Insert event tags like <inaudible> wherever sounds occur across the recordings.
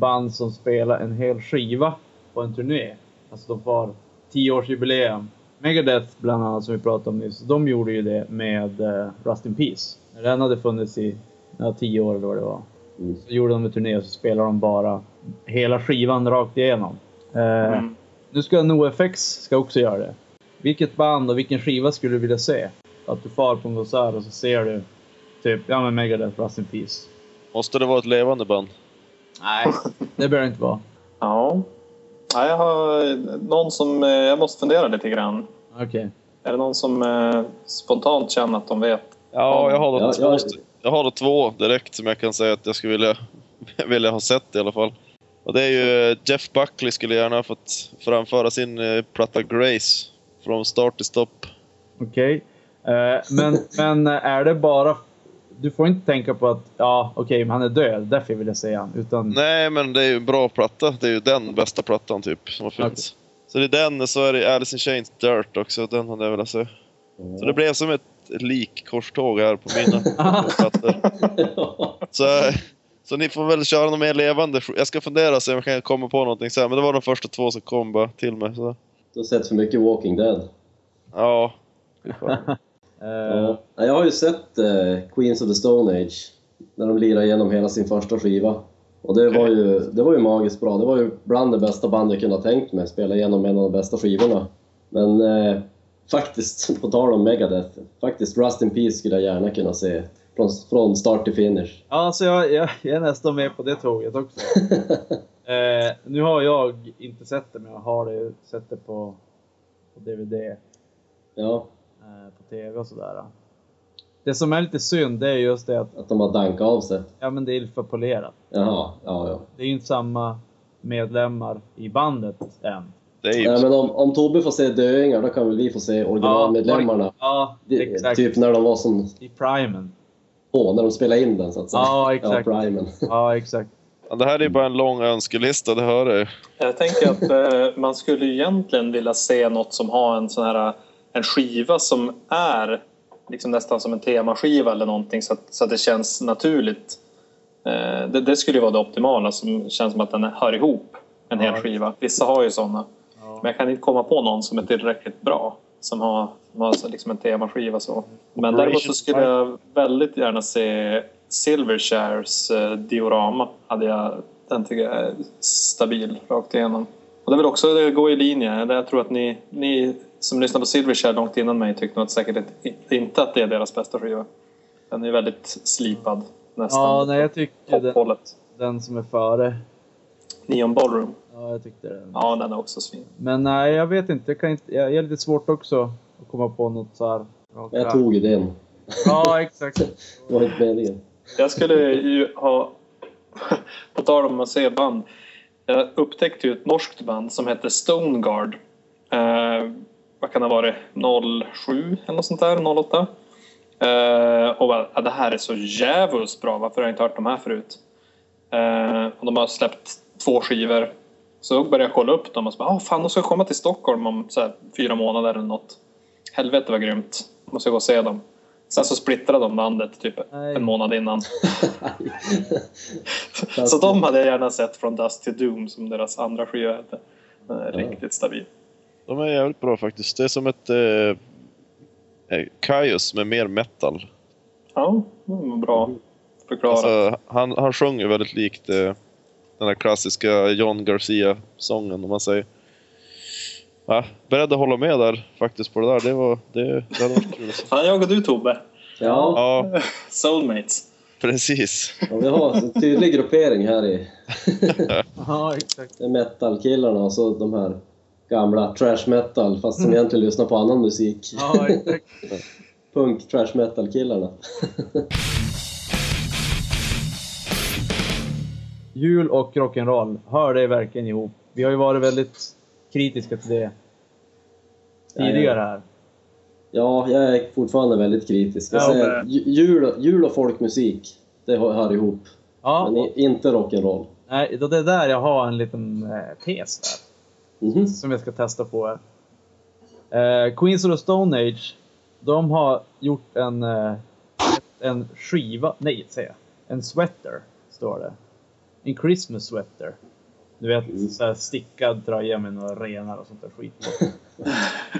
Band som spelar en hel skiva på en turné. Alltså de får 10-årsjubileum. Megadeth bland annat som vi pratade om nyss, de gjorde ju det med uh, Rust in Peace. När den hade funnits i ja, 10 år eller vad det var. Mm. Så gjorde de en turné och så spelade de bara hela skivan rakt igenom. Eh, Mm. Nu ska NoFX ska också göra det. Vilket band och vilken skiva skulle du vilja se? Att du far på en konsert och så ser du typ, ja men Megadeth, Rust in Peace. Måste det vara ett levande band? Nej, det behöver det inte vara. Ja. ja. Jag har någon som... eh, Jag måste fundera lite grann. Okej. Är det någon som eh, spontant känner att de vet? Ja, jag har, då Ja, två, jag- jag har då två direkt som jag kan säga att jag skulle vilja, <laughs> vilja ha sett i alla fall. Och det är ju eh, Jeff Buckley skulle gärna ha fått framföra sin eh, platta Grace från start till stopp. Okej. Eh, men, men är det bara... Du får inte tänka på att, ja okej, men han är död, därför vill jag säga han. Utan, Nej, men det är ju en bra platta. Det är ju den bästa plattan typ som har funnits. Så det är den, och så är det Alice in Chains Dirt också. Den hade jag velat se. Så det blev som ett likkorståg här på mina <laughs> plattor. Så, så ni får väl köra något mer levande. Jag ska fundera och se om jag kan komma på någonting sen. Men det var de första två som kom bara till mig. Så. Du har sett för mycket Walking Dead. Ja. <laughs> eh, Ja. Ja, Jag har ju sett eh, Queens of the Stone Age när de lirade igenom hela sin första skiva. Och det var, ju, det var ju magiskt bra. Det var ju bland det bästa band jag kunde ha tänkt mig, spela igenom en av de bästa skivorna. Men eh, faktiskt, <laughs> på tal om Megadeth, faktiskt Rust in Peace skulle jag gärna kunna se från, från start till finish. Ja, alltså jag, jag, jag är nästan med på det tåget också. <laughs> Eh, nu har jag inte sett det, men jag har det, sett det på, på DVD, eh, ja, på TV och sådär. Det som är lite synd, det är just det att att de har dankat av sig. ja, men det är för polerat. Jaha, ja, ja. Det är ju inte samma medlemmar i bandet än. Det är ju Nej, men om, om Tobbe får se döingar, då kan väl vi få se originalmedlemmarna. Ja, exakt. Typ när de var som I primen. två, när de spelade in den så att säga. Ja, exakt. Ja, primen. Ja, exakt. Ja, Det här är bara en lång önskelista, det hör jag. Jag tänker att eh, man skulle egentligen vilja se något som har en sån här en skiva som är liksom nästan som en temaskiva eller någonting så att, så att det känns naturligt. Eh, det, det skulle ju vara det optimala som känns som att den hör ihop en hel skiva. Vissa har ju sådana. Men jag kan inte komma på någon som är tillräckligt bra som har, som har liksom en temaskiva så. Men däremot så skulle jag väldigt gärna se Silvershares eh, diorama. Hade jag, den tycker jag är stabil rakt igenom. Och det vill också det går i linje. Jag tror att ni, ni som lyssnade på Silvershare långt innan mig tyckte nog säkert inte att det är deras bästa skiva. Den är väldigt slipad nästan. Ja, nej, jag tycker den, den som är före. Neon Ballroom. Ja, jag tyckte den. Ja, den är också svin. Men nej, jag vet inte. Jag, kan inte, jag är lite svårt också att komma på något så här. Jag tog den. Ja, exakt. <laughs> Det var inte meningen. Jag skulle ju ha... <laughs> På tal om att se band. Jag upptäckte ju ett norskt band som hette Stoneguard. Vad kan det ha varit? 07 eller något sånt där? 08? Eh, och bara, ja, det här är så jävligt bra. Varför har jag inte hört de här förut? Eh, och de har släppt två skivor. Så började jag kolla upp dem och så bara, ah, fan de ska komma till Stockholm om här, fyra månader eller något. Helvete vad grymt. Måste jag gå och se dem. Sen så splittrade de bandet typ Nej. en månad innan. <laughs> Så de hade jag gärna sett från Dust to Doom som deras andra skiva hette. Den är Riktigt stabil. De är jävligt bra faktiskt. Det är som ett eh, eh, Kaius med mer metal. Ja, var bra förklarat. Alltså, han, han sjunger väldigt likt eh, den här klassiska John Garcia-sången om man säger. Ja, beredd att hålla med där faktiskt på det där. Det, var, det, det hade varit kul. Fan, jag och du Tobbe. Ja, Ja, <laughs> Soulmates. precis. ja, vi har en tydlig gruppering här i <laughs> <laughs> Ja, exakt. det är metal-killarna och så de här gamla trash metal fast som egentligen lyssnar på annan musik. Ja, exakt. <laughs> Punk trash metal-killarna. <laughs> Jul och rock'n'roll, hör det verkligen ihop? Vi har ju varit väldigt kritiska till det tidigare här. Ja, jag är fortfarande väldigt kritisk. Jag Ja, säger jul, jul och folkmusik, det hör, ihop. Ja, Men inte rock'n'roll. nej, då det är där jag har en liten eh, tes där. Mhm. som jag ska testa på här. Eh, Queens of the Stone Age, de har gjort en, eh, en skiva, nej säger en sweater, står det. En Christmas sweater. Du vet, Mm. så här stickad tröja med några renar och sånt där skit.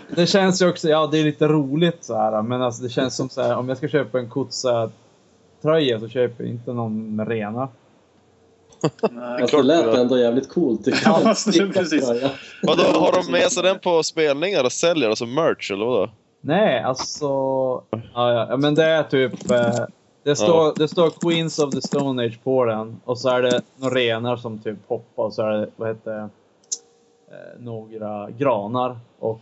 Det känns ju också, ja det är lite roligt så här, men alltså det känns som så här, om jag ska köpa en Kotsa tröja så köper jag inte någon med renar. Nej. Fast det lät ändå jävligt coolt Ja, är precis. Vadå, har de med sig den på spelningar och säljer, alltså merch eller vadå? Nej, alltså... Ja, ja, men det är typ... Eh, det, står, Ja. det står Queens of the Stone Age på den. Och så är det några renar som typ hoppar och så är det, vad heter det, eh, några granar och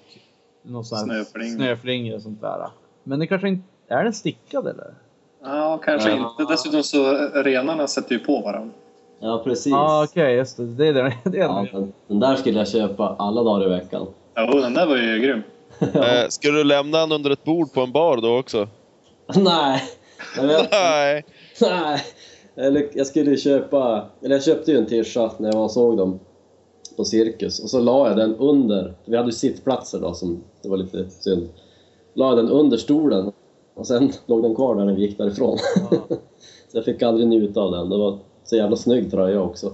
någon sån här Snöflingor. snöflingor och sånt där. Men det kanske inte... Är den stickad eller? Ja, kanske Ja. inte. Dessutom så renarna sätter ju på varandra. Ja, precis. Ja, ah, okej, just det. Det är den. <laughs> Det är Ja, den. den, den där skulle jag köpa alla dagar i veckan. Jo, den där var ju grym. <laughs> Eh, ska du lämna den under ett bord på en bar då också? <laughs> Nej! Jag vet, Nej! nej! Eller, jag skulle ju köpa, eller jag köpte ju en tischa när jag var och såg dem på Cirkus och så la jag den under, vi hade ju sittplatser då som, det var lite synd. La jag den under stolen och sen låg den kvar där när vi gick därifrån. så jag fick aldrig njuta av den, det var så jävla snygg tröja också.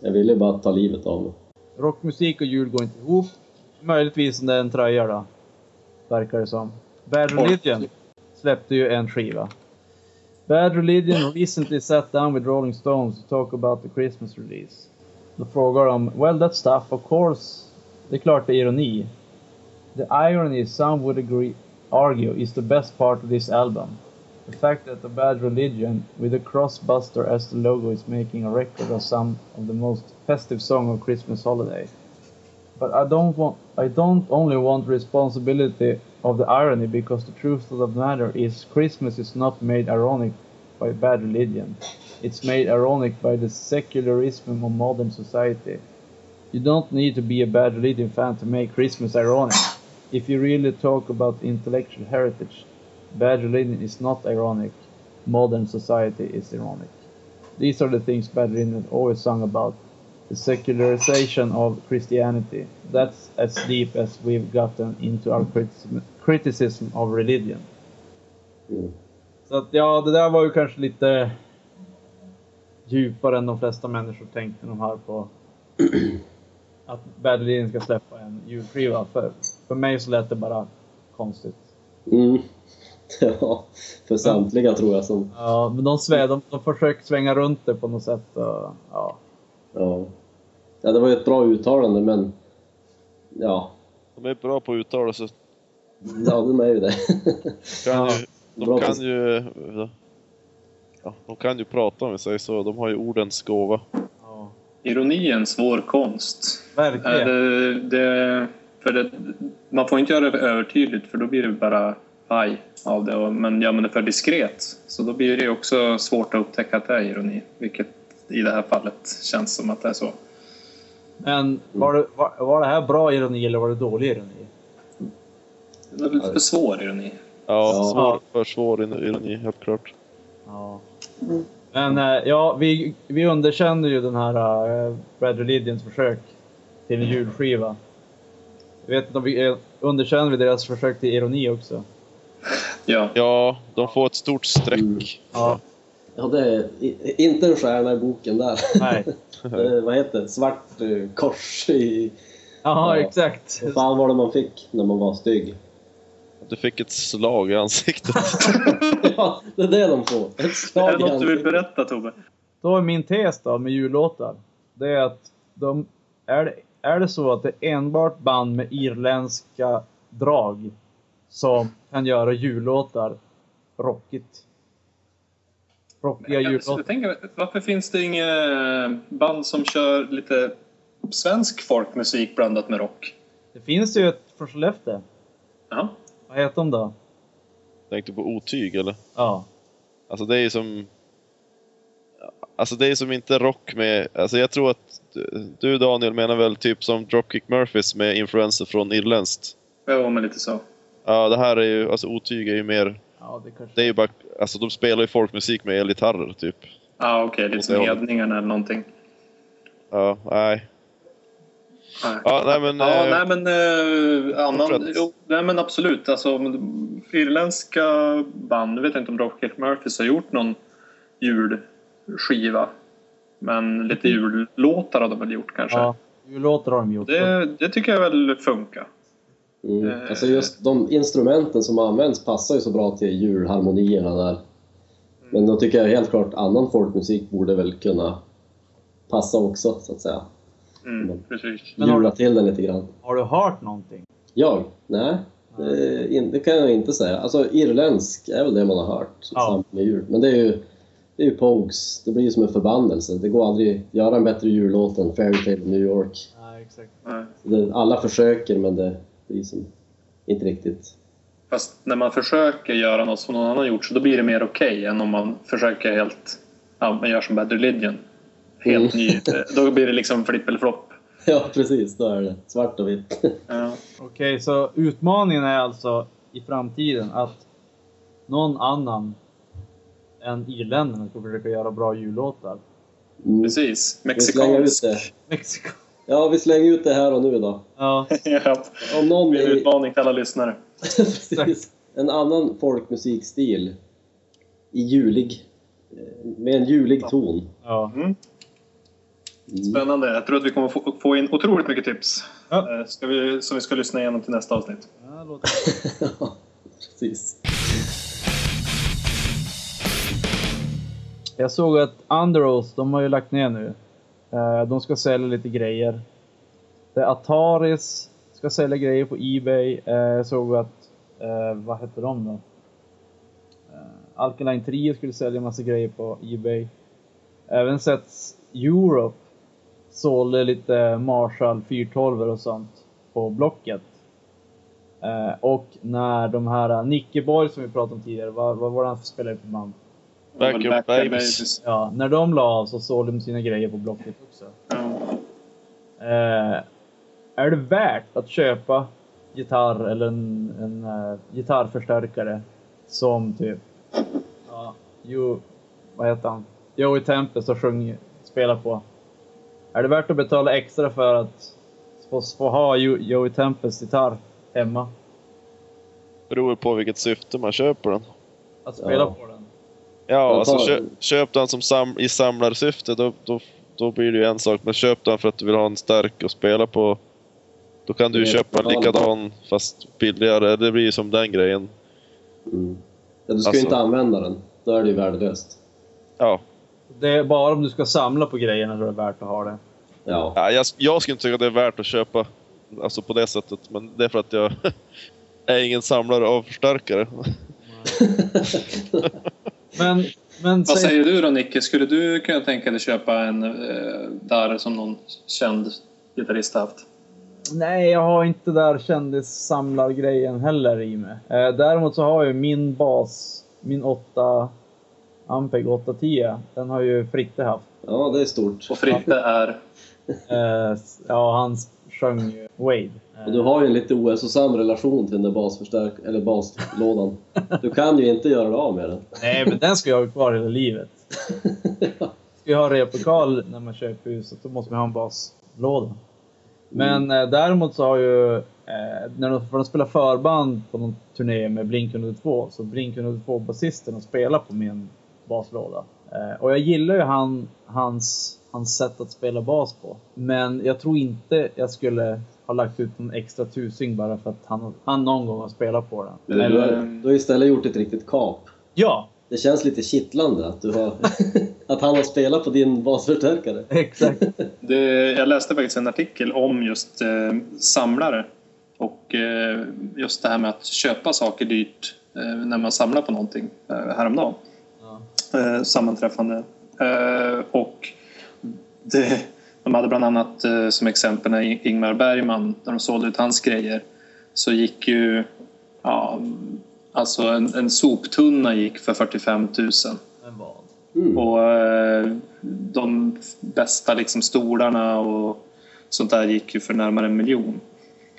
Jag ville ju bara ta livet av mig. Rockmusik och jul går inte ihop. Möjligtvis om det är en tröja då. Verkar det som. Bad Religion släppte ju en skiva. Bad Religion recently sat down with Rolling Stones to talk about the Christmas release. Då frågar de, well that stuff of course, det är klart det är ironi. The irony some would agree, argue is the best part of this album. The fact that the Bad Religion, with a crossbuster as the logo, is making a record of some of the most festive song of Christmas holiday. But I don't want I don't only want responsibility of the irony because the truth of the matter is Christmas is not made ironic by bad religion. It's made ironic by the secularism of modern society. You don't need to be a bad religion fan to make Christmas ironic. If you really talk about intellectual heritage, bad religion is not ironic. Modern society is ironic. These are the things bad religion always sung about the secularization of Christianity. That's as deep as we've gotten into our criticism, criticism of religion. Mm. Så att ja, det där var ju kanske lite djupare än de flesta människor tänkte de hör på <clears throat> att Bad Religion ska släppa en julskiva. För, för mig så lät det bara konstigt. Mm. <laughs> Ja, för samtliga tror jag som... Ja, men de, svä, de, de försöker svänga runt det på något sätt. Och, ja. Ja. ja, det var ju ett bra uttalande men... Ja, De är bra på att uttala sig. ja de är ju det. Kan <laughs> ju, de Bra kan på- ju... Ja, de kan ju prata om vi säger så. De har ju ordens gåva. ja. Ironi är en svår konst. Verkligen. det, det, för det, man får inte göra det övertydligt för då blir det bara paj av det. Och- Men gör man det för diskret så då blir det också svårt att upptäcka att det är ironi. Vilket i det här fallet känns som att det är så. Men var det, var, var det här bra ironi eller var det dålig ironi? Det är väl för svår ironi. Ja, svår, för svår ironi, helt klart. Ja. Men eh, ja, vi, vi underkänner ju den här uh, Brad Religions försök till en julskiva. Jag vet inte om vi eh, underkänner vi deras försök till ironi också. Ja. Ja, de får ett stort streck. Mm. Ja, Ja, det är inte en stjärna i boken där. nej. <laughs> Det är, vad heter det? Svart eh, kors i... Ja, Ja. exakt. Vad fan var det man fick när man var stygg? Du fick ett slag i ansiktet. <laughs> ja, det är det de får. Ett Är slag det i något du vill berätta Tobbe? Då är min tes då med jullåtar. Det är att de, är, det, är det så att det är enbart band med irländska drag som kan göra jullåtar rockigt? Rockiga Jag, jullåtar. varför finns det inga band som kör lite svensk folkmusik blandat med rock? Det finns ju ett från Skellefteå. Ja. Vad heter de då? Tänkte på otyg eller? Ja. Alltså det är ju som... Alltså det är som inte rock med... Alltså jag tror att du- Daniel menar väl typ som Dropkick Murphys med influenser från irländskt. Jo, men lite så. Ja, det här är ju... Alltså otyg är ju mer... Ja, det kanske... Det är ju bara... Alltså de spelar ju folkmusik med elgitarrer typ. Ja, okej. lite som Hedningarna eller någonting. Ja, nej. Nej. Ja, nej men... Ja, eh, nej men eh, annan, jo, nej men absolut. Alltså, irländska band, nu vet jag inte om Dropkick Murphys har gjort någon jul skiva. Men lite jullåtar har de väl gjort kanske. Ja, jullåtar har de gjort. Det, det tycker jag väl funkar. Mm. Eh. Alltså just de instrumenten som används passar ju så bra till julharmonierna där. Men då tycker jag helt klart annan folkmusik borde väl kunna passa också, så att säga. Mm, precis. Jula till den lite grann. Har du hört någonting? Jag? Nej, det, in, det kan jag inte säga. Alltså irländsk är väl det man har hört Ja. med jul. Men det är ju, det är ju Pogues. Det blir ju som en förbannelse. Det går aldrig att göra en bättre jullåt än Fairy Tale of New York. Nej, exakt. Nej. Det, alla försöker men det blir som inte riktigt. Fast när man försöker göra något som någon annan gjort så då blir det mer okej än om man försöker helt... Ja, man gör som Bad Religion. Helt Mm. ny. Då blir det liksom flipp eller flopp. <laughs> Ja, precis. Då är det svart och vitt. <laughs> Ja. Okej, så utmaningen är alltså i framtiden att någon annan än irländarna ska försöka göra bra jullåtar. Mm. Precis. Vi ut Mexikansk. Ja, vi slänger ut det här och nu då. Ja. <laughs> Om någon Det är en utmaning till alla lyssnare. <laughs> Precis. En annan folkmusikstil i julig, eh, med en julig ton. ja. Mm. Mm. Spännande. Jag tror att vi kommer få, få in otroligt mycket tips. Ja. Eh, Ska vi, som vi ska lyssna igenom till nästa avsnitt. ja låter... <laughs> Ja, precis. Jag såg att Underoath, de har ju lagt ner nu. Eh, De ska sälja lite grejer. Det är Ataris ska sälja grejer på Ebay. Eh, Jag såg att, eh, vad hette de då? Eh, Alkaline Trio skulle sälja massa grejer på Ebay. Även sett Europe sålde lite Marshall 412 och sånt på Blocket. Eh, och när de här Nicky Boy som vi pratade om tidigare, vad, vad var det han spelade för band? Back Väl Up Babies. Ja, när de la av så sålde de sina grejer på Blocket också. Ja. Eh, är det värt att köpa gitarr eller en, en eh, gitarrförstärkare som typ, ja, jo, vad heter han? Joey Tempest har sjungit, spelat på. Är det värt att betala extra för att få, få ha Jo- Joey Tempest gitarr hemma? Beror på vilket syfte man köper den. Att spela Ja. på den? Ja, alltså tar- kö, köp den som sam, i samlarsyfte, då, då, då blir det ju en sak. Men köp den för att du vill ha en stark att spela på. Då kan du ju köpa en likadan fast billigare. Det blir ju som den grejen. Mm. Ja, du ska Alltså- ju inte använda den. Då är det ju värdelöst. Ja, Det är bara om du ska samla på grejerna så är det värt att ha det. Ja. ja jag, jag skulle inte tycka att det är värt att köpa alltså på det sättet. Men det är för att jag <laughs> är ingen samlare av förstärkare. <laughs> <laughs> Men, men Vad säg- säger du då Nicke? Skulle du kunna tänka dig köpa en eh, där som någon känd gitarrist har haft? Nej, jag har inte där kändissamlargrejen heller i mig. Eh, däremot så har jag min bas, min 8 Ampeg 810. Den har ju Fritte haft. ja, det är stort. Och Fritte är... Eh, ja, han sjöng ju Wade. Och du har ju en lite ohälsosam relation till den där basförstärk eller baslådan. Du kan ju inte göra dig av med den. Nej, men den ska jag ha kvar hela livet. <laughs> Ska jag ha replokal när man köper huset, då måste man ha en baslåda. Men eh, däremot så har ju, eh, när de, för de spelar förband på någon turné med Blink 102, så Blink 102 basisten och spelar på min baslåda. Eh, och jag gillar ju han, hans, hans sätt att spela bas på. Men jag tror inte jag skulle ha lagt ut en extra tusing bara för att han, han någon gång har spelat på den. Du, du, har, du har istället gjort ett riktigt kap. ja, Det känns lite kittlande att, du har, <laughs> att han har spelat på din basförstärkare. <laughs> exakt. Det, jag läste faktiskt en artikel om just eh, samlare. Och eh, just det här med att köpa saker dyrt eh, när man samlar på någonting eh, häromdagen. Ja. eh, sammanträffande. Eh, och det, de hade bland annat eh, som exempel när Ingmar Bergman, när de sålde ut hans grejer, så gick ju ja, alltså en, en soptunna gick för 45 000. Men vad? Mm. Och eh, de bästa liksom stolarna och sånt där gick ju för närmare en miljon.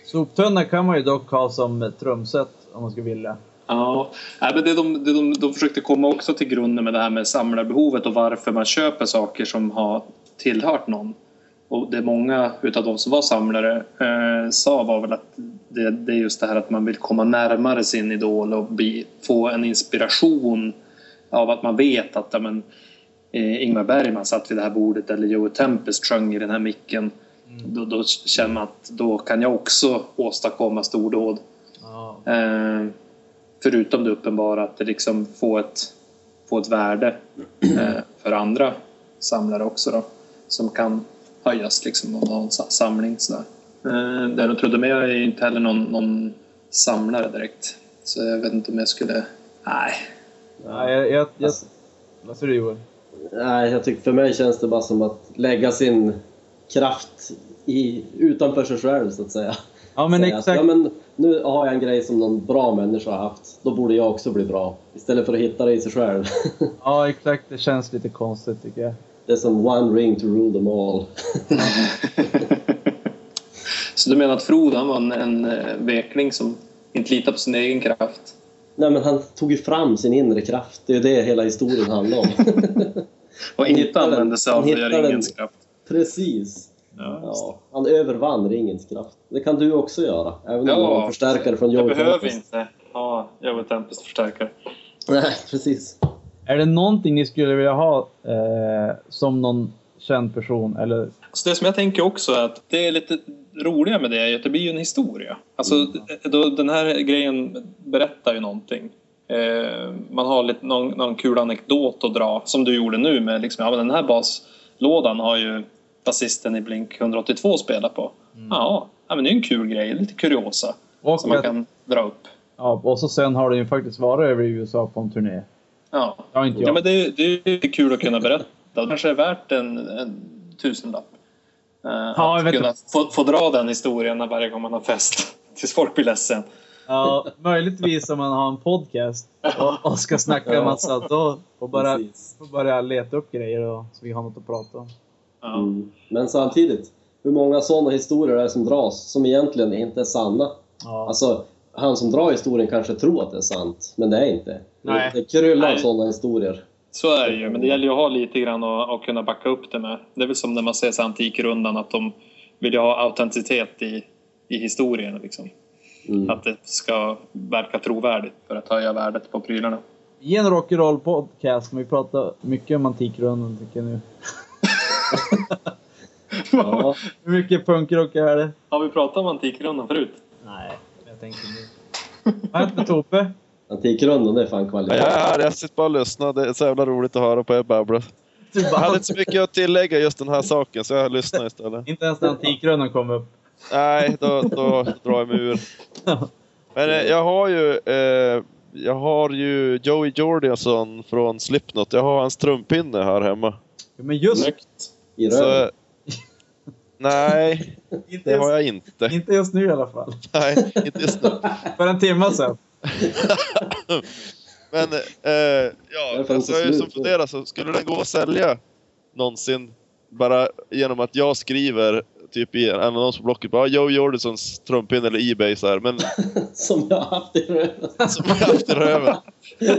Soptunna kan man ju dock ha som trumset om man skulle vilja. Ja, nej, men det de, det de, de försökte komma också till grunden med det här med samlarbehovet och varför man köper saker som har tillhört någon. Och det många utav de som var samlare eh, sa var väl att det, det är just det här att man vill komma närmare sin idol och bli, få en inspiration av att man vet att ja, men, eh, Ingmar Bergman satt vid det här bordet eller Joe Tempest sjöng i den här micken. Då, då känner man att då kan jag också åstadkomma stordåd. Ja. Eh, förutom det uppenbara att det liksom får ett, får ett värde eh, för andra samlare också då. Som kan höjas liksom av någon sa- samling sådär. Eh, det jag trodde, men jag är ju inte heller någon, någon samlare direkt. Så jag vet inte om jag skulle... Nej. Nej, jag, jag, jag, Alltså- vad säger du Joel? Nej, jag tycker för mig känns det bara som att lägga sin kraft i, utanför sig själv så att säga. Ja men Säga att, exakt. Ja, men nu har jag en grej som någon bra människa har haft. Då borde jag också bli bra. Istället för att hitta det i sig själv. Ja exakt, det känns lite konstigt tycker jag. Det är som one ring to rule them all. <laughs> Så du menar att Frodo han var en, en eh, vekling som inte litar på sin egen kraft? Nej, men han tog ju fram sin inre kraft. Det är det hela historien handlar om. <laughs> Och inte använde sig av ringens kraft? Precis. Ja. Ja, han övervann ringens kraft. Det kan du också göra. Även om du har förstärkare från Jag behöver Tempest. inte ha Joe Tempest förstärkare. Nej, precis. Är det någonting ni skulle vilja ha eh, som någon känd person? Eller Så det som jag tänker också är att det är lite roliga med det är att det blir ju en historia. Alltså, då, den här grejen berättar ju någonting. Eh, man har lite, någon, någon kul anekdot att dra, som du gjorde nu med liksom, ja, men den här baslådan har ju basisten i Blink 182 spelat på. Ja, ja, men det är en kul grej, lite kuriosa och, som man kan dra upp. ja, och så sen har den ju faktiskt varit över i USA på en turné. Ja, inte jag. ja men det, är- det är ju kul att kunna berätta. Det kanske är värt en, en tusenlapp. Eh, jag att kunna få, få dra den historien varje gång man har fest. <laughs> Tills folk blir ledsen. Ja, möjligtvis om man har en podcast och, och ska snacka en massa. Då får bara, får börja leta upp grejer och, så vi har något att prata om. Ja. Mm. Men samtidigt, hur många sådana historier är det som dras som egentligen inte är sanna? Ja. Alltså, han som drar historien kanske tror att det är sant, men det är inte. Nej. Det kryllar av sådana historier. Så är det ju, men det gäller ju att ha lite grann och, och kunna backa upp det med. Det är väl som när man ser så Antikrundan, att de vill ju ha autenticitet i, i historien. Liksom. Mm. Att det ska verka trovärdigt för att höja värdet på prylarna. I en rock'n'roll podcast kan vi prata mycket om Antikrundan tycker jag nu. <laughs> <laughs> Ja, Hur mycket punkrock är det? Har vi pratat om Antikrundan förut? Nej, jag tänkte nu. Vad Tobbe? Antikrundan är fan Ja, kvalitet. jag är här, jag sitter bara och lyssnar. Det är så jävla roligt att höra på er babbla. Jag hade inte så mycket att tillägga just den här saken, så jag lyssnar istället. inte ens när Antikrundan kom upp. Nej, då, då drar jag mig ur. Men eh, jag har ju... Eh, jag har ju Joey Jordanson från Slipknot. Jag har hans trumpinne här hemma. Ja, Men just. I Så, röven. Nej, <laughs> inte, det har jag inte. inte just nu i alla fall. <laughs> Nej, inte just nu. <laughs> För en timme sedan. Men eh, ja, alltså, jag är som slut, funderar så skulle den gå att sälja någonsin bara genom att jag skriver typ i en annons på Blocket bara Joe Jordisons trumpinne eller Ebay så här, men Som jag har haft i röven. som jag haft i röven.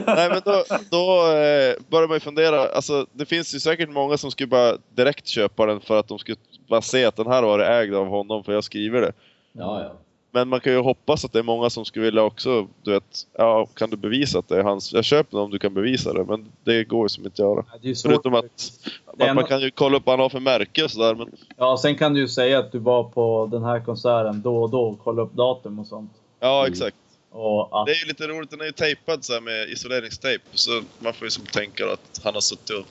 Nej men då, då eh, börjar man ju fundera, alltså det finns ju säkert många som skulle bara direkt köpa den för att de skulle bara se att den här var ägd av honom för jag skriver det. Ja, ja. Men man kan ju hoppas att det är många som skulle vilja också, du vet, ja kan du bevisa att det är hans? Jag köper den om du kan bevisa det, men det går ju som inte göra. Ja, Det är svårt. Förutom att, man ändå- kan ju kolla upp vad han har för märke och sådär, men Ja, sen kan du ju säga att du var på den här konserten då och då och kolla upp datum och sånt. ja Mm. exakt. Och att, Det är ju lite roligt, den är ju tejpad så med isoleringstejp, så man får ju som tänka att han har suttit och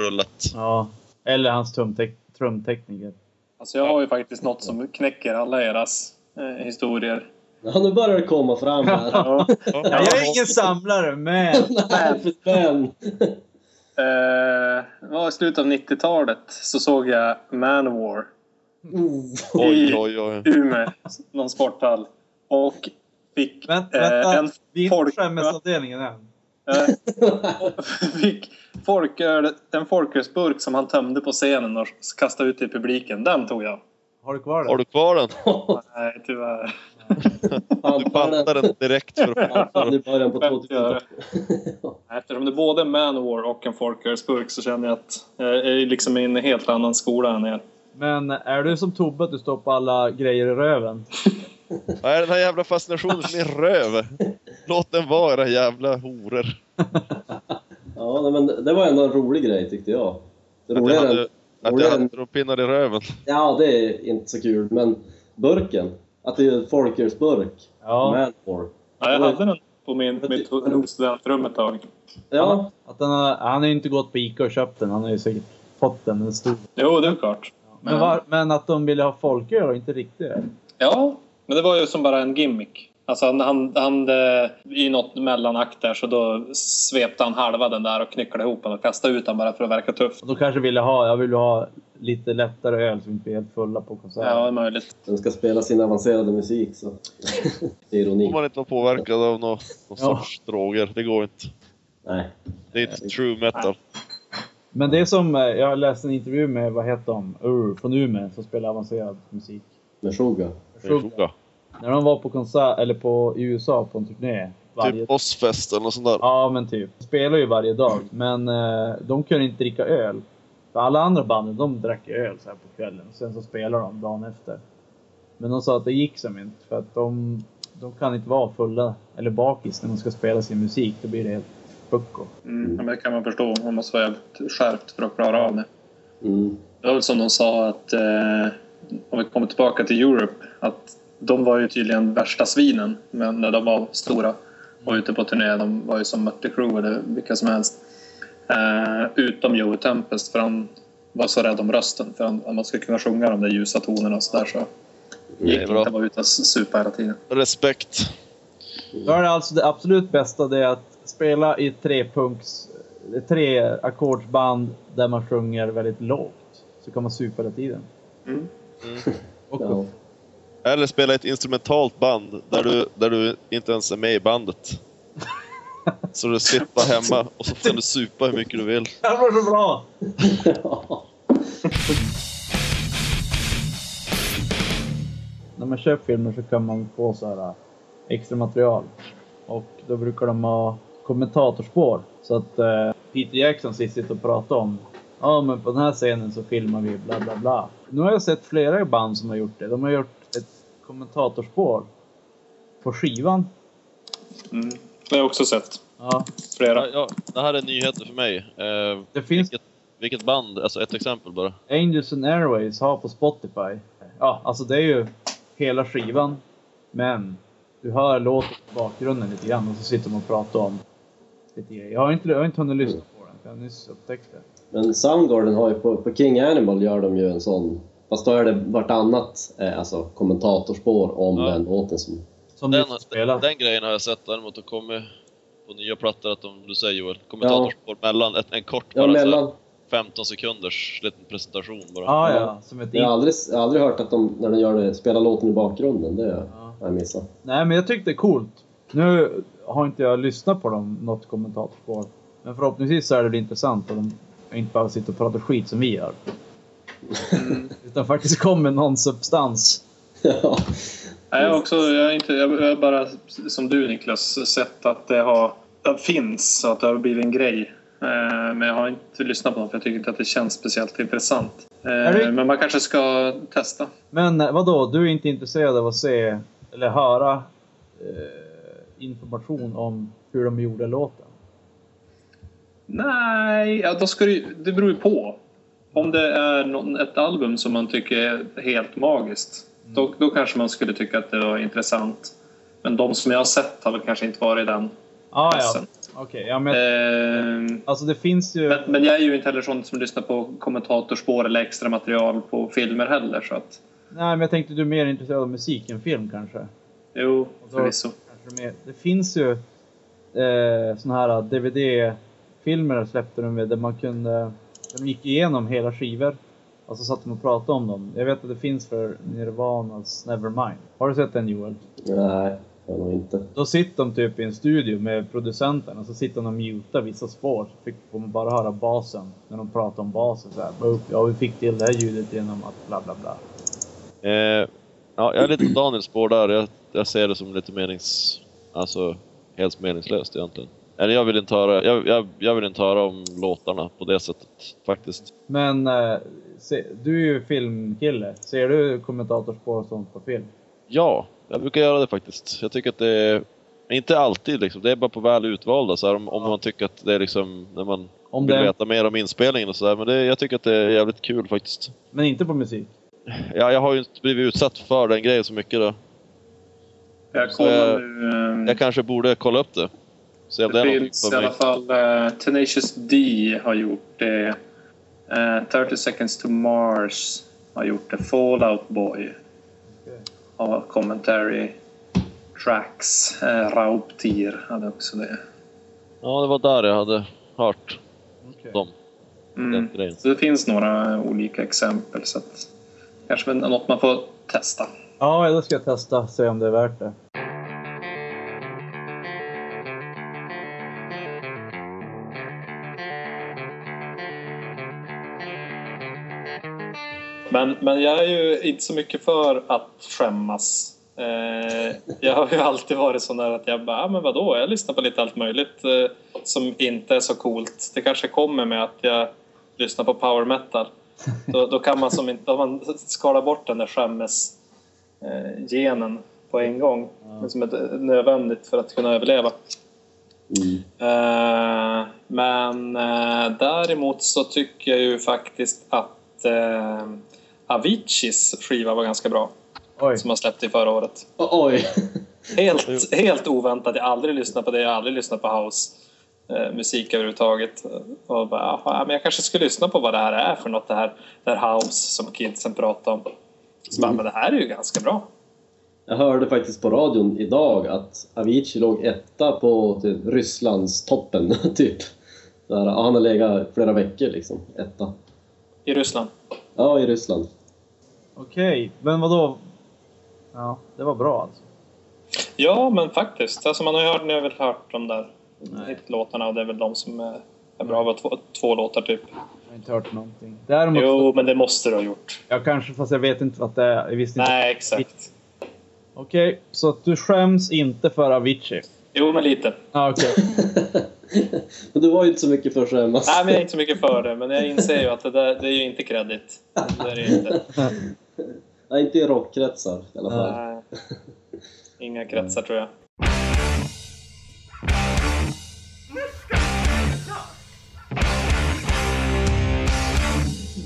rullat. ja, eller hans trumtek- trumtekniker. Alltså jag har ju faktiskt något som knäcker alla eras eh, historier. Ja, nu börjar det komma fram här. <laughs> Ja. Ja, jag är ingen samlare, men... <laughs> Nej, men. <laughs> Eh, det var i slutet av 90-talet så såg jag Manowar Oh. Oj, oj, oj. i Umeå, någon sporthall. Och fick Vänta, eh, vänta. en Vi är inte folk- på skämmesavdelningen än. Eh, <laughs> fick folköl, en folkölsburk som han tömde på scenen och kastade ut i publiken. Den tog jag. Har du kvar Har den? du kvar den? <laughs> Nej, tyvärr. Du pantade den direkt för att början på Skämt 2000 Eftersom det är både Manowar och en folkölsburk så känner jag att jag är liksom i en helt annan skola än er. Men är du som Tobbe att du stoppar alla grejer i röven? Vad är den här jävla fascinationen min röv? Låt den vara jävla horor. <laughs> Ja, men det var ändå en rolig grej tyckte jag. Det Att jag hade, att jag hade pinnar i röven. ja, det är inte så kul, men burken. Att det är folkölsburk. Ja, Manfor. Ja, jag hade den på min, mitt studentrum ett tag. Ja, att den har, han har ju inte gått på Ica och köpt den. Han har ju säkert fått den. Den stod. Jo, det är klart. Men, var, men att de ville ha folköl och inte riktig öl. Ja, men det var ju som bara en gimmick. Alltså han, han, han eh, i något mellanakt där så då svepte han halva den där och knycklade ihop den och kastade ut den bara för att verka tuff. Och de kanske ville ha, jag vill ha lite lättare öl så vi inte är helt fulla på konserten. Ja, det är möjligt. den ska spela sin avancerade musik så. Ironi. Om man inte var påverkad av någon, någon Ja. sorts droger. Det går inte. Nej. Det är inte true metal. Men det är som, eh, jag läste en intervju med, vad heter de, Ur från Umeå som spelar avancerad musik. Med Suga. När de var på konsert, eller på, i USA på en turné. Varje, Typ Ozzfest eller något sånt där. Ja men typ. De spelar ju varje dag. Men eh, de kunde inte dricka öl. För alla andra banden de drack öl så här på kvällen. Sen så spelar de dagen efter. Men de sa att det gick som inte. För att de, de kan inte vara fulla eller bakis när de ska spela sin musik. Då blir det helt pucko. Mm, men det kan man förstå. Man måste vara jävligt skärpt för att klara av det. Mm. Det var väl som de sa att eh, om vi kommer tillbaka till Europe att de var ju tydligen värsta svinen men när de var stora och ute på turné. De var ju som Mötley Crüe eller vilka som helst. Eh, utom Joey Tempest för han var så rädd om rösten för han, man skulle kunna sjunga de där ljusa tonerna och sådär så Det gick inte bra. att vara ute och supa hela tiden. Respekt. Då är det alltså det absolut bästa det är att spela i trepunkts, tre ackordsband där man sjunger väldigt lågt. Så kan man supa hela tiden. Mm. Och Ja. Eller spela ett instrumentalt band där du, där du inte ens är med i bandet. Så du sitter hemma och så kan du supa hur mycket du vill. Det var så bra! När man köper filmer så kan man få så här äh, extra material. Och då brukar de ha kommentatorspår. Så att eh, Peter Jackson sitter och pratar om Ja men på den här scenen så filmar vi bla bla bla. Nu har jag sett flera band som har gjort det. De har gjort kommentatorspår på skivan. Mm. Det har jag också sett. Ja, Flera. Ja, ja, det här är nyheter för mig. Eh, det finns vilket, vilket band? Alltså ett exempel bara. Angels and Airways har på Spotify. Ja, alltså det är ju hela skivan. Men du hör låten i bakgrunden lite grann och så sitter man och pratar om lite. Jag har inte, jag har inte hunnit lyssna på den, för jag har nyss upptäckt det. Men Soundgarden har ju på, på King Animal gör de ju en sån, fast då är det vartannat eh, alltså, kommentatorspår om Ja. den låten som... Som Den, spelar. den grejen har jag sett däremot har kommit på nya plattor att de, du säger Joel, kommentatorspår mellan, ett, en kort Ja, bara så här, mellan. 15 sekunders liten presentation bara. Ja, ja. Som ett Jag har aldrig, jag har aldrig hört att de, när de gör det, spelar låten i bakgrunden. Det har ja. jag missat. Nej, men jag tyckte det är coolt. Nu har inte jag lyssnat på dem, något kommentatorspår. Men förhoppningsvis så är det intressant och de inte bara sitter och pratar skit som vi gör. Mm. Utan faktiskt kommer någon substans. ja. Nej, jag har också, jag har inte, jag har bara som du Niklas sett att det har, det finns och att det har blivit en grej. Eh, Men jag har inte lyssnat på dem för jag tycker inte att det känns speciellt intressant. Eh, Men man kanske ska testa. Men eh, vadå, du är inte intresserad av att se eller höra information om hur de gjorde låten? Nej, ja, då ska det, ju- det beror ju på. Om det är någon, ett album som man tycker är helt magiskt, då, då kanske man skulle tycka att det var intressant. Men de som jag har sett har väl kanske inte varit i den Ah, ja, klassen. okej. Ja, men Eh, alltså det finns ju... Men, men jag är ju inte heller sån som lyssnar på kommentatorspår eller extra material på filmer heller. Så att, Nej, men jag tänkte du är mer intresserad av musik än film kanske? jo, förvisso. mer. Det finns ju eh, såna här DVD-filmer släppte de med där man kunde... De gick igenom hela skivor. Och så satt de och pratade om dem. Jag vet att det finns för Nirvanas Nevermind. Har du sett den Joel? Nej, jag har nog inte. Då sitter de typ i en studio med producenten och så sitter de och mutar vissa spår. Så fick, får man bara höra basen. När de pratar om basen så här. "Oh, Ja, vi fick till det här ljudet genom att bla bla bla. Eh, ja, jag är lite på Daniels spår där. Jag, jag ser det som lite menings... Alltså, helt meningslöst egentligen. Eller jag vill inte höra, jag, jag, jag vill inte höra om låtarna på det sättet faktiskt. Men eh, se, du är ju filmkille. Ser du kommentatorspår och sånt på film? Ja, jag brukar göra det faktiskt. Jag tycker att det är Men inte alltid liksom. Det är bara på väl utvalda. Så här, om, om man tycker att det är liksom, när man Om vill det, veta mer om inspelningen och sådär. Men det, jag tycker att det är jävligt kul faktiskt. men inte på musik. Ja, jag har ju inte blivit utsatt för den grejen så mycket då. Jag jag- nu. ehm, Jag kanske borde kolla upp det. Om det, Det finns i alla fall eh, Tenacious D har gjort det. Eh, 30 seconds to Mars har gjort det. Fallout Boy Okej. har commentary tracks. Eh, Rauptir hade också det. Ja, det var där jag hade hört Okej. dem. Mm. Så det finns några olika exempel. Så att, kanske något man får testa. Ja, då ska jag testa se om det är värt det. Men, men jag är ju inte så mycket för att skämmas. Eh, jag har ju alltid varit sån där att jag bara, ah, men vadå, jag lyssnar på lite allt möjligt eh, som inte är så coolt. Det kanske kommer med att jag lyssnar på power metal. Då, då kan man som inte, om man skalar bort den där skämmes eh, genen på en gång. Det som är nödvändigt för att kunna överleva. Mm. Eh, men eh, däremot så tycker jag ju faktiskt att eh, Aviciis skiva var ganska bra. Oj. Som han släppte i förra året. Oj! Helt, helt oväntat. Jag har aldrig lyssnat på det. Jag har aldrig lyssnat på house eh, musik överhuvudtaget. Och bara, ja, men jag kanske ska lyssna på vad det här är för något. Det här, det här house som kidsen pratar om. Så bara, men det här är ju ganska bra. Jag hörde faktiskt på radion idag att Avicii låg etta på typ, Rysslands toppen, <laughs> typ. Ja, han har legat flera veckor liksom, etta. I Ryssland. Ja, i Ryssland. Okej, men vadå? Ja, det var bra alltså. Ja, men faktiskt. Alltså man har ju hört, ni har väl hört de där hitlåtarna och det är väl de som är, är bra. Det två, två låtar typ. Jag har inte hört någonting. Däremot, Jo, men det måste du ha gjort. jag kanske, fast jag vet inte vad det är. Jag visste inte. Nej, exakt. Okej, så att du skäms inte för Avicii? Jo, men lite. Ja, okej. <laughs> Men du var ju inte så mycket för att skämmas. Nej, men jag är inte så mycket för det. Men jag inser ju att det, där, det är ju inte kredit. Det är det ju inte. <laughs> <laughs> Nej, inte i rockkretsar i alla fall. Nej. Inga kretsar tror jag.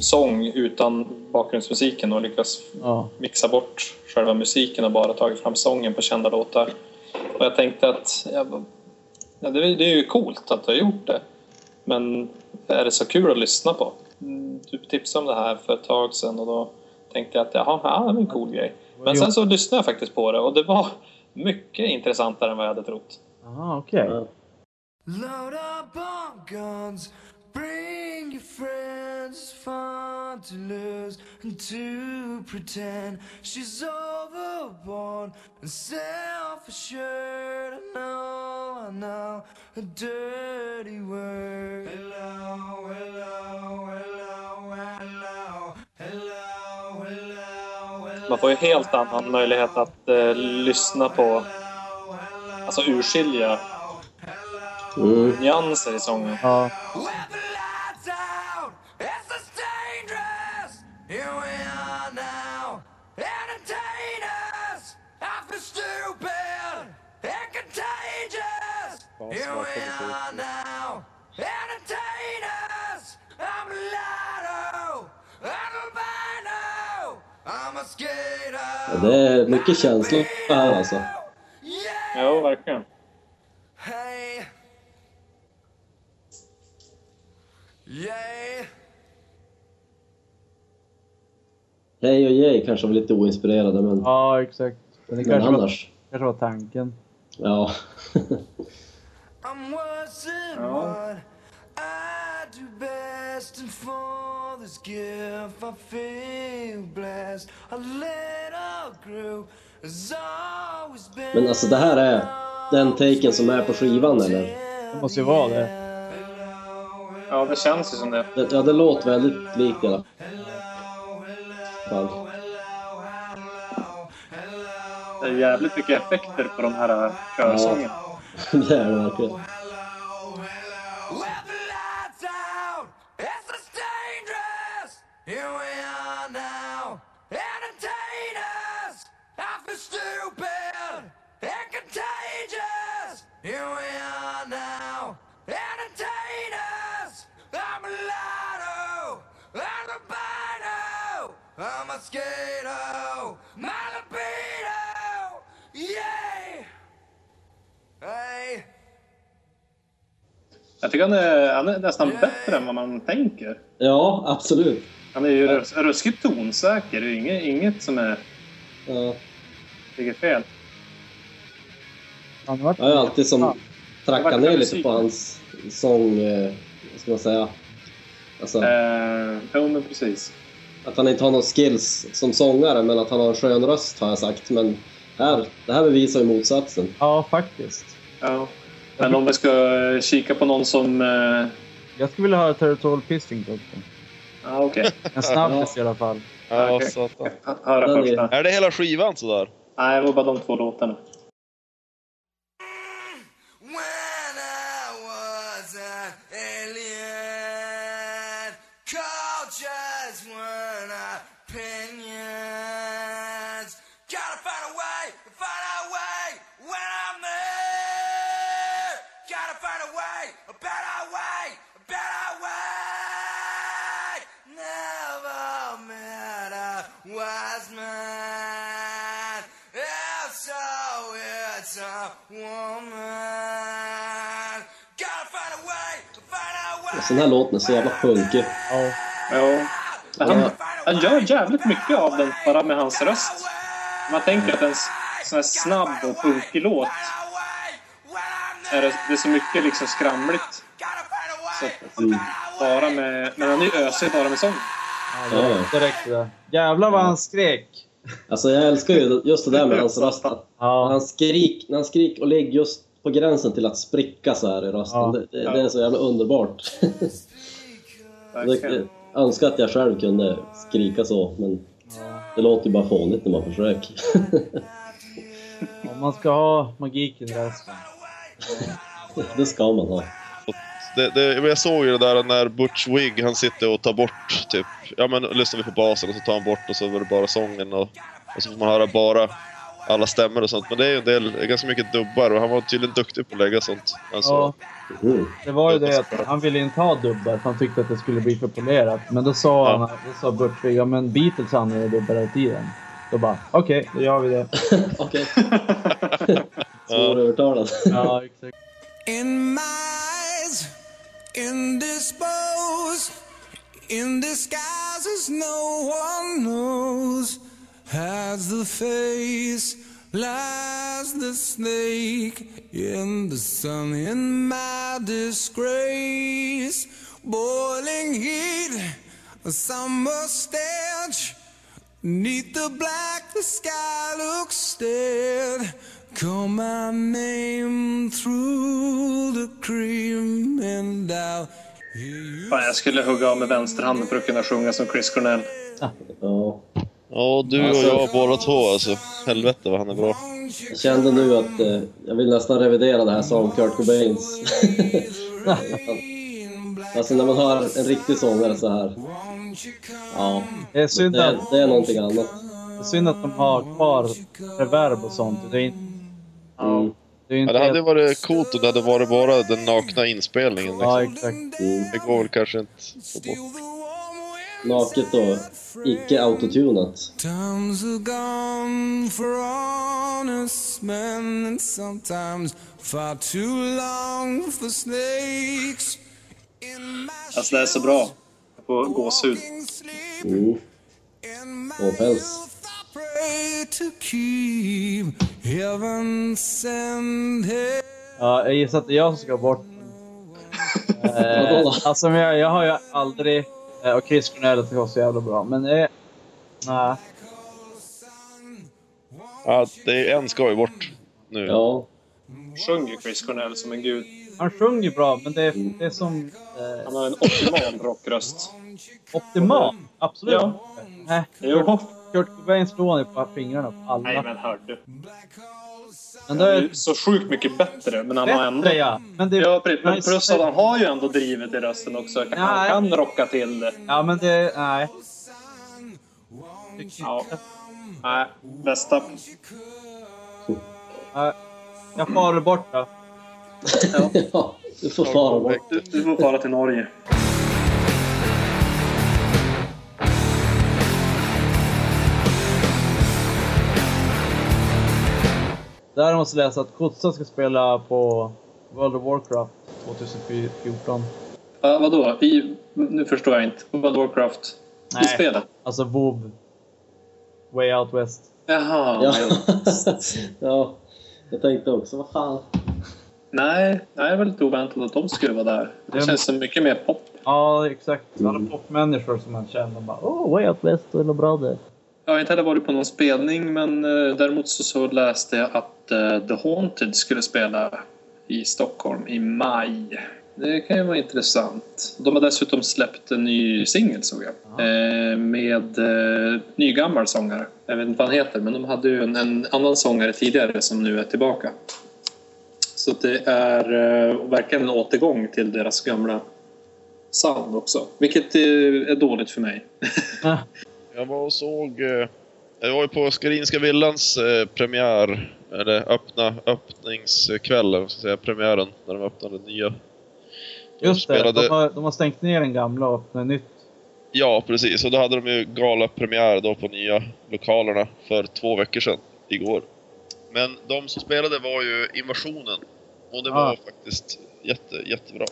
Sång utan bakgrundsmusiken och lyckas Ja. mixa bort själva musiken och bara tagit fram sången på kända låtar. Och jag tänkte att ja, ja, det, är- det är ju coolt att du har gjort det. Men är det så kul att lyssna på? Mm, Du tipsade om det här för ett tag sedan och då tänkte jag att jaha, ja, det var en cool grej. Men sen så lyssnade jag faktiskt på det och det var mycket intressantare än vad jag hade trott. Aha, okej. Ja. Load up on guns, bring your friends. It's fun to lose and to pretend she's overboard and self-assured. I know, I know, a dirty word. Hello, hello, hello, hello, hello, hello. Man får ju helt annan möjlighet att eh, lyssna på, alltså urskilja Mm. nyanser i sången. Ja. With Ja, det är mycket känslor här alltså. Yeah. Jo, verkligen. Hej och Jay kanske var lite oinspirerade, men, ja, exakt. Men det men kanske var, annars. kanske var tanken. Ja. Ja. <laughs> this gift I feel blessed. A little group has always been. Men alltså det här är den taken som är på skivan eller? Det måste ju vara det. Ja, det känns ju som det. Det, ja, det låter väldigt likt i alla fall. Det är jävligt mycket effekter på de här körsångerna. <laughs> det är det verkligen. Here we are now, entertainers! I feel stupid and contagious! Here we are now, entertainers! I'm a lotto, I'm a bino, I'm a skato, my libido! Yay! Hey! Jag tycker han är, han är nästan bättre än vad man tänker. Ja, absolut. Han är ju rus- ruskigt tonsäker. Det är inget, inget som är, Ja. ligger fel. Han har varit Jag har ju alltid som Ja. trackat ner lite på hans sång, eh, vad ska man säga? Alltså, Eh, jo, men precis. att han inte har någon skills som sångare, men att han har en skön röst har jag sagt. Men här, det här bevisar ju motsatsen. Ja, faktiskt. Ja. Men om vi ska kika på någon som... Eh, Jag skulle vilja höra Territorial Pissing också. Ja, okej. En snabbis i alla fall. Ja, Okej. satan. H- Höra Den är- första. Är det hela skivan sådär? Nej, det var bara de två låtarna. Den här låten är så jävla punkig. Ja. Ja. Han, han gör jävligt mycket av den bara med hans röst. Man tänker att en sån här snabb och punkig låt är det, det är så mycket liksom skramligt. Så att, Mm. bara med, men han är ju ösig bara med sång. Ja, räckte det. Jävlar vad han skrek! Alltså jag älskar ju just det där med hans röst. Ja, han skrik, när han skrik och ligger just på gränsen till att spricka så här i rösten. Ja. Det, det, det är så jävla underbart. Jag önskar att jag själv kunde skrika så, men det låter ju bara fånigt när man försöker. <laughs> om man ska ha magiken i rösten. <laughs> det ska man ha. Det, det, jag såg ju det där när Butch Wig han sitter och tar bort typ, ja men lyssnar vi på basen och så tar han bort och så var det bara sången och, och så får man höra bara alla stämmor och sånt. Men det är ju en del, ganska mycket dubbar och han var tydligen duktig på att lägga sånt. Alltså, Ja, Mm. det var ju det att han ville inte ha dubbar för han tyckte att det skulle bli för polerat. Men då sa Ja. han, då sa Burt Vig, ja men Beatles använder dubbar hela tiden. Då bara, okej, då gör vi det. <laughs> Okej. <laughs> Svårövertalad. Ja, exakt. In my eyes, indisposed, in disguises no one knows. Has the face, lies the snake in the sun, in my disgrace. Boiling heat, a summer stench. Neath the black, the sky looks dead. Call my name through the cream and I'll. Fan, jag skulle hugga av med vänsterhanden för att kunna sjunga som Chris Cornell. Ja. Ja du och Alltså- jag båda två alltså. Helvete vad han är bra. Jag kände nu att eh, jag vill nästan revidera det här som Kurt Cobains. <laughs> alltså när man hör en riktig sångare så här. Ja, Det är synd det, att, det är någonting annat. det är synd att de har kvar reverb och sånt. Det är inte... Mm. Det är Ja, inte det hade helt- varit coolt om det hade varit bara den nakna inspelningen. Ja, Liksom. exakt. Mm. Det går väl kanske inte att få bort. Naket och icke autotunat. Times are gone for honest men, and sometimes far too long for snakes. Alltså det är så bra. Jag får gåshud. Mm. Och päls. Ja, jag gissar att det är jag som ska bort. Eh, alltså, men jag, jag har ju aldrig... Eh, och Chris Cornell tycker jag var så jävla bra. Men eh, nej. Ja, det är en ska ju bort nu. Ja, Sjunger Chris Cornell som en gud. Han sjunger bra, men det är, det är som... Eh, Han har en optimal rockröst. optimal. Absolut Ja. Nej, Jo. Kurt Cobain slår ju på fingrarna på alla. Nej men hör du. men det är så sjukt mycket bättre. Men han har ändå... bättre ja. Men det, Ja, men plus att han har ju ändå drivet i rösten också. Han Nej. kan rocka till det. Ja, men det... Nej. Ja. Nej, bästa. Nej. Jag far bort då. <laughs> ja du får fara bort. Du, du får fara till Norge. Så läste jag att Kotsa ska spela på World of Warcraft 2014. Va, vadå? I, nu förstår jag inte. World of Warcraft? I spelet? Alltså WoW Way Out West. Jaha. Ja. <laughs> ja, jag tänkte också, vad fan. Nej, nej, det var lite oväntat att de skulle vara där. Det känns som mycket mer pop. Ja, exakt. Alla Mm. popmänniskor som man känner bara Åh, Way Out West, det är bra det. Jag har inte heller varit på någon spelning men eh, däremot så, så läste jag att eh, The Haunted skulle spela i Stockholm i maj. Det kan ju vara intressant. De har dessutom släppt en ny singel såg jag. Eh, med eh, nygammal sångare. Jag vet inte vad han heter men de hade ju en, en annan sångare tidigare som nu är tillbaka. Så det är eh, verkligen en återgång till deras gamla sound också. Vilket eh, är dåligt för mig. <laughs> Jag var och såg... eh, Jag var ju på Skarinska Villans eh, premiär, eller öppna öppningskväll, ska säga, premiären, när de öppnade nya. De Just det, spelade- de, har, de har stängt ner den gamla och öppnat nytt. Ja, precis. Och då hade de ju galapremiär då på nya lokalerna för två veckor sedan, igår. Men de som spelade var ju Invasionen. Och det var Ah. faktiskt jätte, jättebra.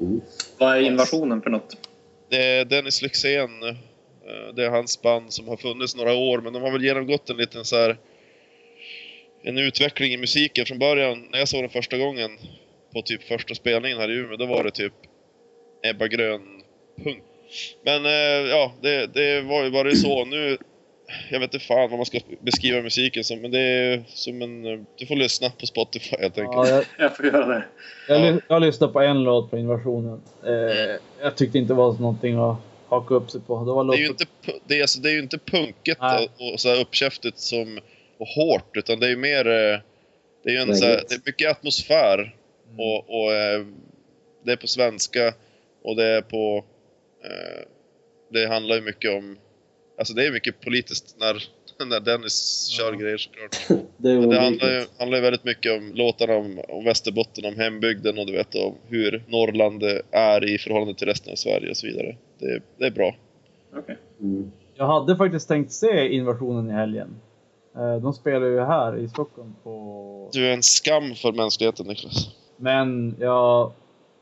Mm. Vad är invasionen för något? Det är Dennis Lyxzén, det är hans band som har funnits några år, men de har väl genomgått en liten så här en utveckling i musiken. Från början, när jag såg den första gången på typ första spelningen här i Umeå, då var det typ Ebba Grön punk. Men eh, ja, det, det var ju bara så. Nu, jag vet inte fan vad man ska beskriva musiken som, men det är som en... eh, Du får lyssna på Spotify helt enkelt. Ja, jag, <laughs> Jag får göra det. jag, Ja. jag lyssnade på en låt på invasionen. Eh, jag tyckte inte det var någonting att haka upp sig på. Det var Det är ju inte, det är, alltså, det är ju inte punket Nej. och, och så här uppkäftigt som, och hårt, utan det är ju mer... eh, Det är ju en Nej, så här, det är mycket atmosfär Mm. och, och eh, det är på svenska och det är på... Eh, det handlar ju mycket om... Alltså det är mycket politiskt när, när Dennis kör Ja. grejer såklart. <laughs> Det är det handlar ju, handlar ju väldigt mycket om låtarna om, om Västerbotten, om hembygden och du vet om hur Norrland är i förhållande till resten av Sverige och så vidare. Det, det är bra. Okej. Mm. Jag hade faktiskt tänkt se invasionen i helgen. Eh, de spelar ju här i Stockholm på... Du är en skam för mänskligheten Niklas. Men jag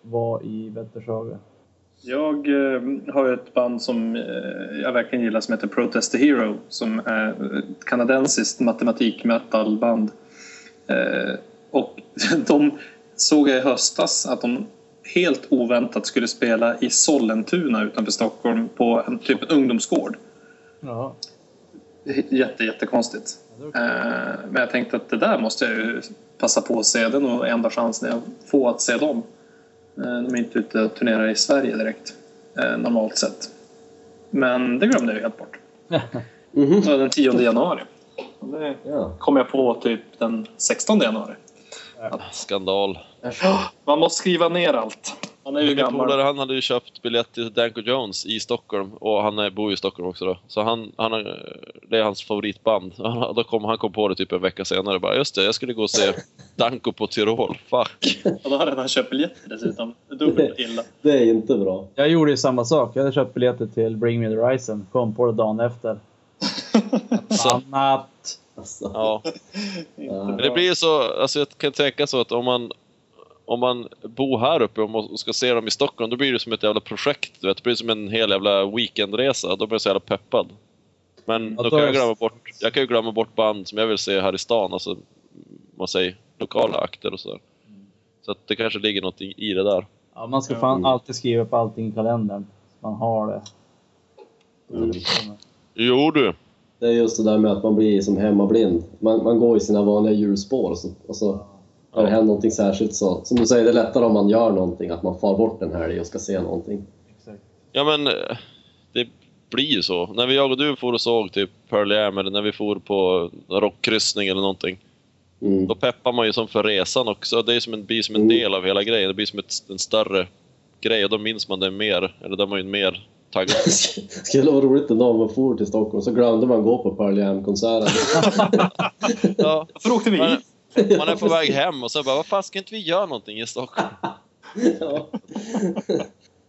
var i Vättershaga. Jag eh, har ett band som eh, jag verkligen gillar som heter Protest the Hero som är ett kanadensiskt matematik-metalband. Eh, och <laughs> de såg jag i höstas att de helt oväntat skulle spela i Sollentuna utanför Stockholm på en typ en ungdomsgård. Ja, Jätte, jättekonstigt. var kul. Eh, Men jag tänkte att det där måste jag ju passa på att se. Det är nog enda chansen jag får att se dem. Eh, De är inte ute och turnerar i Sverige direkt, eh, normalt sett. Men det glömde jag ju helt bort. <laughs> Det var den 10 januari. Och Det kom jag på typ den 16 januari. Skandal. <gasps> Man måste skriva ner allt. Man är ju gammal. polare han hade ju köpt biljett till Danko Jones i Stockholm och han är, bor ju i Stockholm också då. Så han, han, har- det är hans favoritband. <laughs> Han, då kom, han kom på det typ en vecka senare bara just det, jag skulle gå och se Danko på Tyrol. Fuck. Och då hade han köpt biljetter dessutom. Dubbelt illa. <laughs> Det är inte bra. Jag gjorde ju samma sak. Jag hade köpt biljetter till Bring Me The Horizon. Kom på det dagen efter. <laughs> Annat. Alltså. Ja. Det blir ju så, alltså jag kan tänka så att om man om man bor här uppe och ska se dem i Stockholm, då blir det som ett jävla projekt. Du vet. Det blir som en hel jävla weekendresa. Då blir jag så jävla peppad. Men Ja, då kan jag glömma bort, jag kan ju glömma bort band som jag vill se här i stan. Alltså, man säger lokala akter och sådär. Så att det kanske ligger något i det där. Ja, man ska fan alltid skriva på allting i kalendern. Man har det. Mm. Jo du. Det är just det där med att man blir som hemmablind. Man, man går i sina vanliga hjulspår och så, och så när det händer någonting särskilt så, som du säger, det är lättare om man gör någonting, att man far bort en helg och ska se någonting. Exakt. Ja men eh, det blir ju så. När vi, jag och du for och såg typ Pearl Jam eller när vi for på rockkryssning eller någonting. Mm. Då peppar man ju som för resan också. Det är som en, blir som en Mm. del av hela grejen. Det blir som ett, en större grej och då minns man det mer. Eller då är man ju mer taggad. <laughs> Skulle vara roligt en dag om man for till Stockholm så glömde man gå på Pearl Jam-konserten. <laughs> Ja, Varför åkte vi? man, man är på väg hem och så bara, vad fan ska inte vi göra någonting i Stockholm? Ja.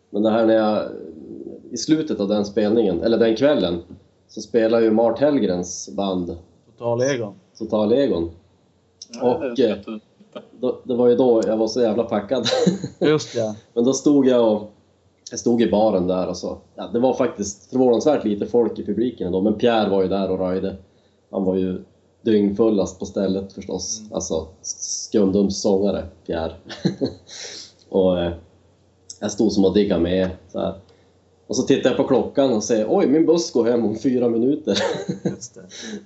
Men det här när jag... I slutet av den spelningen, eller den kvällen, så spelar ju Mart Hellgrens band Total Egon. Total Egon. Och, det jätte- Då, det var ju då jag var så jävla packad. Just ja. <laughs> Men då stod jag och jag stod i baren där och så. Ja, det var faktiskt förvånansvärt lite folk i publiken då, men Pierre var ju där och röjde. Han var ju dyngfullast på stället förstås. Alltså Skundums sångare, Pierre. <laughs> och eh, jag stod som och diggade med så här. Och så tittade jag på klockan och säger oj, min buss går hem om fyra minuter.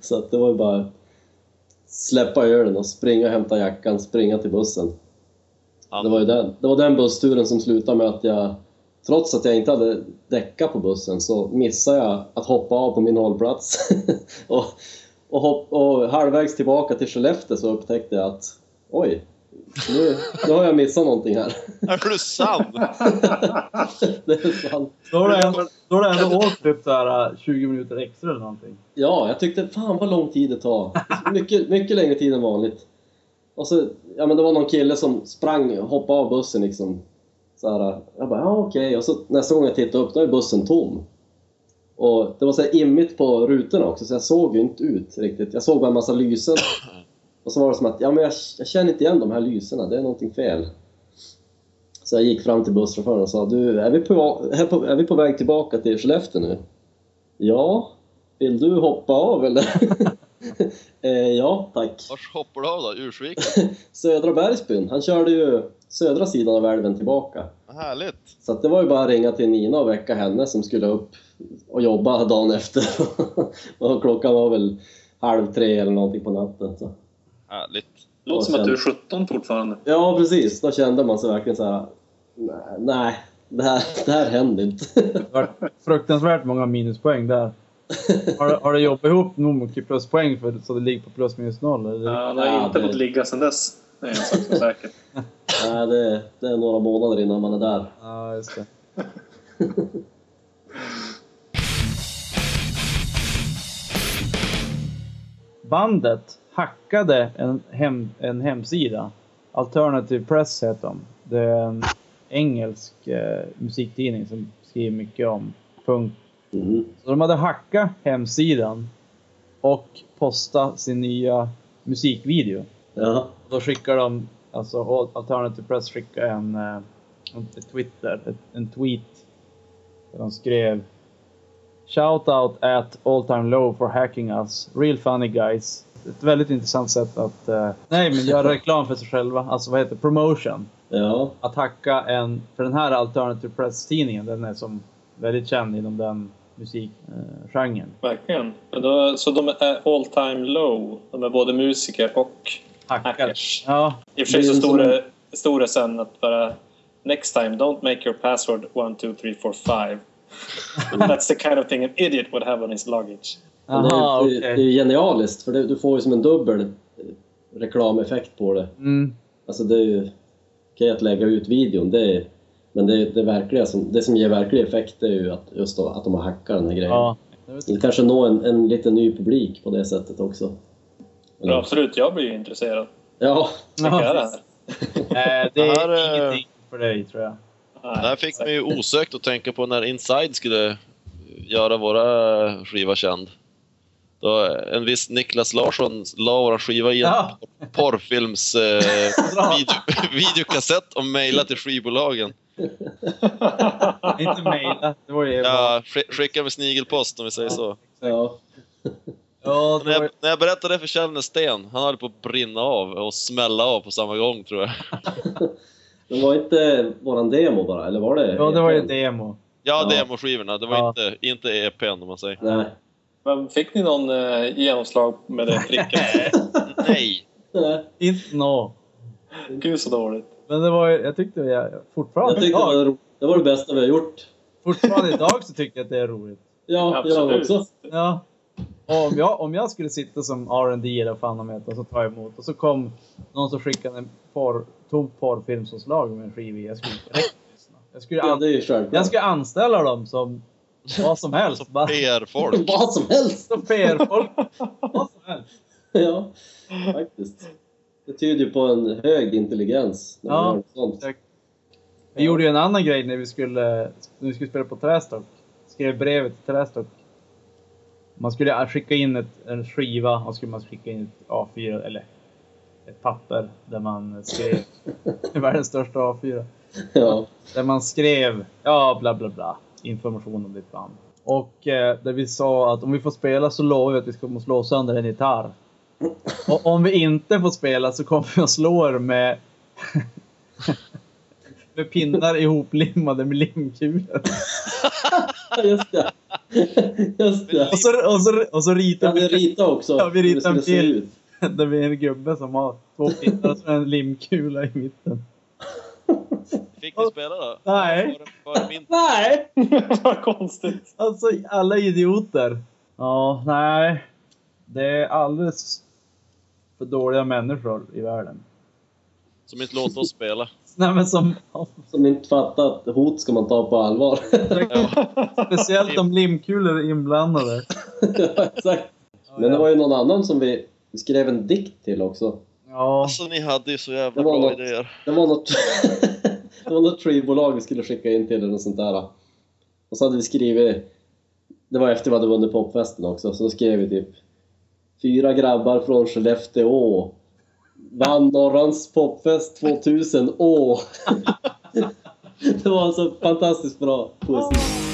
<laughs> Så att det var ju bara släppa ölen och springa och hämta jackan, springa till bussen. Ja. Det var ju den, det var den bussturen som slutade med att jag, trots att jag inte hade däckat på bussen, så missade jag att hoppa av på min hållplats. <laughs> och, och, hopp, och halvvägs tillbaka till Skellefteå så upptäckte jag att oj, nu, nu har jag missat någonting här. Är du sann? det är sant. Då har du ändå, åkt typ så här, äh, 20 minuter extra eller någonting. Ja, jag tyckte fan vad lång tid det tar. Mycket, mycket längre tid än vanligt. Och så, ja men det var någon kille som sprang, hoppade av bussen liksom. Så här, jag bara, ja okej. Och så nästa gång jag tittade upp, då är bussen tom. Och det var så immigt på rutorna också, så jag såg ju inte ut riktigt. Jag såg bara en massa lysen. <clears throat> Och så var det som att, ja men jag, jag känner inte igen de här lysena, det är någonting fel. Så jag gick fram till busschauffören och sa, du, är vi på, är på, är vi på väg tillbaka till Skellefteå nu? Ja, vill du hoppa av eller? <laughs> eh, ja, tack. Vars hoppar du av då? Ursvik? <laughs> Södra Bergsbyn, han körde ju södra sidan av älven tillbaka. Vad Härligt. Så att det var ju bara att ringa till Nina och väcka henne som skulle upp och jobba dagen efter. <laughs> och klockan var väl halv tre eller någonting på natten. Så. Härligt. Det låter som att du är 17 fortfarande. Ja, precis. Då kände man sig verkligen så här. "Nej, Nej, det här, det här händer inte. Det var fruktansvärt många minuspoäng där. Har, du- har du jobbat ihop nog mycket pluspoäng för, så det ligger på plus minus noll? Eller? Han har Ja, inte det- fått ligga sedan dess. Det är en sak som är säker. <laughs> Nej, det, det är några månader innan man är där. Ja, just det. <laughs> Bandet hackade en, hem, en hemsida. Alternative Press heter de. Det är en engelsk eh, musiktidning som skriver mycket om punk. Mhm. Så de hade hackat hemsidan och postat sin nya musikvideo. Ja. Då skickar de, alltså Alternative Press skickar en, eh, en Twitter, en tweet. Där de skrev Shout out at all time low for hacking us. Real funny guys. Ett väldigt intressant sätt att, eh, nej men göra <laughs> reklam för sig själva. Alltså vad heter promotion. Ja. Att hacka en, för den här Alternative Press-tidningen, den är som väldigt känd inom den musikgenren. Verkligen. Då, så de är all time low. De är både musiker och. Hackers. Ja, I och för sig så stod det, stod det sen att bara Next time, don't make your password 1, 2, 3, 4, 5. That's the kind of thing an idiot would have on his luggage. Men det, är, Aha, ju- det, är genialiskt, för det, du får ju som en dubbel reklameffekt på det. Mm. Alltså det är ju okej att lägga ut videon, det är, men det, det, verkliga som, det som ger verklig effekt är ju att, just då, att de har hackat den här grejen. Ja. Det kanske nå en, en lite ny publik på det sättet också. Ja, absolut, jag blir ju intresserad. Ja, Vilka är det här? <laughs> Eh, det är här, eh, ingenting för dig tror jag. Nej, Det här fick mig ju osökt att tänka på när Inside skulle göra våra skiva känd. Då en viss Niklas Larsson la våra skiva i en Ja. porrfilms eh, <laughs> video, videokassett och mejlade till skivbolagen. <laughs> Inte mejla. Det var ju Ja, sk- skicka med snigelpost om vi säger så. ja. Ja, det När var, jag, när jag berättade det för Kjellner Sten, han höll på att brinna av och smälla av på samma gång tror jag. <laughs> Det var inte våran demo bara, eller var det? ja, det var ju EPn? demo. Ja, Ja. demoskivorna, det var Ja. inte, inte EPn om man säger. Nej. Men fick ni någon eh, genomslag med det tricket? <laughs> Nej! Nej. Inte nå. Gud så dåligt. Men det var jag tyckte jag, fortfarande Jag tyckte det idag, var, ro- det var det bästa vi har gjort. fortfarande idag så tycker jag att det är roligt. Ja, jag också. Ja. Och om jag, om jag skulle sitta som R&D eller fan de heter och så ta emot och så kom någon som skickade en porr, tomt porrfilmsomslag med en skiva. Jag skulle inte direkt lyssna. Jag skulle, Ja, an, jag skulle anställa dem som vad som helst. Bara, PR-folk. <laughs> Vad som helst! som PR-folk. Vad som helst. <laughs> Ja, faktiskt. Det tyder ju på en hög intelligens när Ja, man gör sånt. exakt. Vi gjorde ju en annan grej när vi skulle, när vi skulle spela på Trästock. Skrev brevet till Trästock. Man skulle skicka in ett, en skiva och skulle man skicka in ett A4 eller ett papper där man skrev, <laughs> <laughs> världens största A4. Ja. Där man skrev, ja bla bla bla, information om ditt band. Och eh, där vi sa att om vi får spela så lovar vi att vi ska måste slå sönder en gitarr. <laughs> Och om vi inte får spela så kommer vi att slå er med, med pinnar ihoplimmade med limkulor. Just det. <laughs> Just det. Och så, och så, och så ritar Ja, vi vi ritade också Ja, vi ritade en bild. <laughs> där vi är en gubbe som har två pinnar och en limkula i mitten. <laughs> Fick ni spela då? Nej. Var det, var det min? Nej! Vad konstigt. Alltså alla idioter. Ja, nej. Det är alldeles för dåliga människor i världen. Som inte låter oss spela. Nej men som, Som inte fattar att hot ska man ta på allvar. Speciellt om limkulor är inblandade. ja, exakt. Men det var ju någon annan som vi skrev en dikt till också. Ja, Alltså ni hade ju så jävla Det var bra något. idéer. Det var något, <laughs> det var något tree-bolag vi skulle skicka in till eller något sånt där. Och så hade vi skrivit, det var efter vi hade vunnit popfesten också, så då skrev vi typ Fyra grabbar från Skellefteå vann Norrans popfest 2000, åh! <laughs> Det var alltså fantastiskt bra poesi.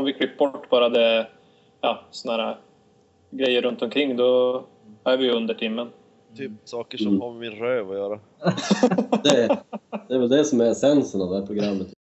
Om vi klipper bort bara det, ja, såna här grejer runt omkring då är vi under timmen. Typ saker som Mm. har med min röv att göra. <laughs> Det, det är väl det som är essensen av det här programmet.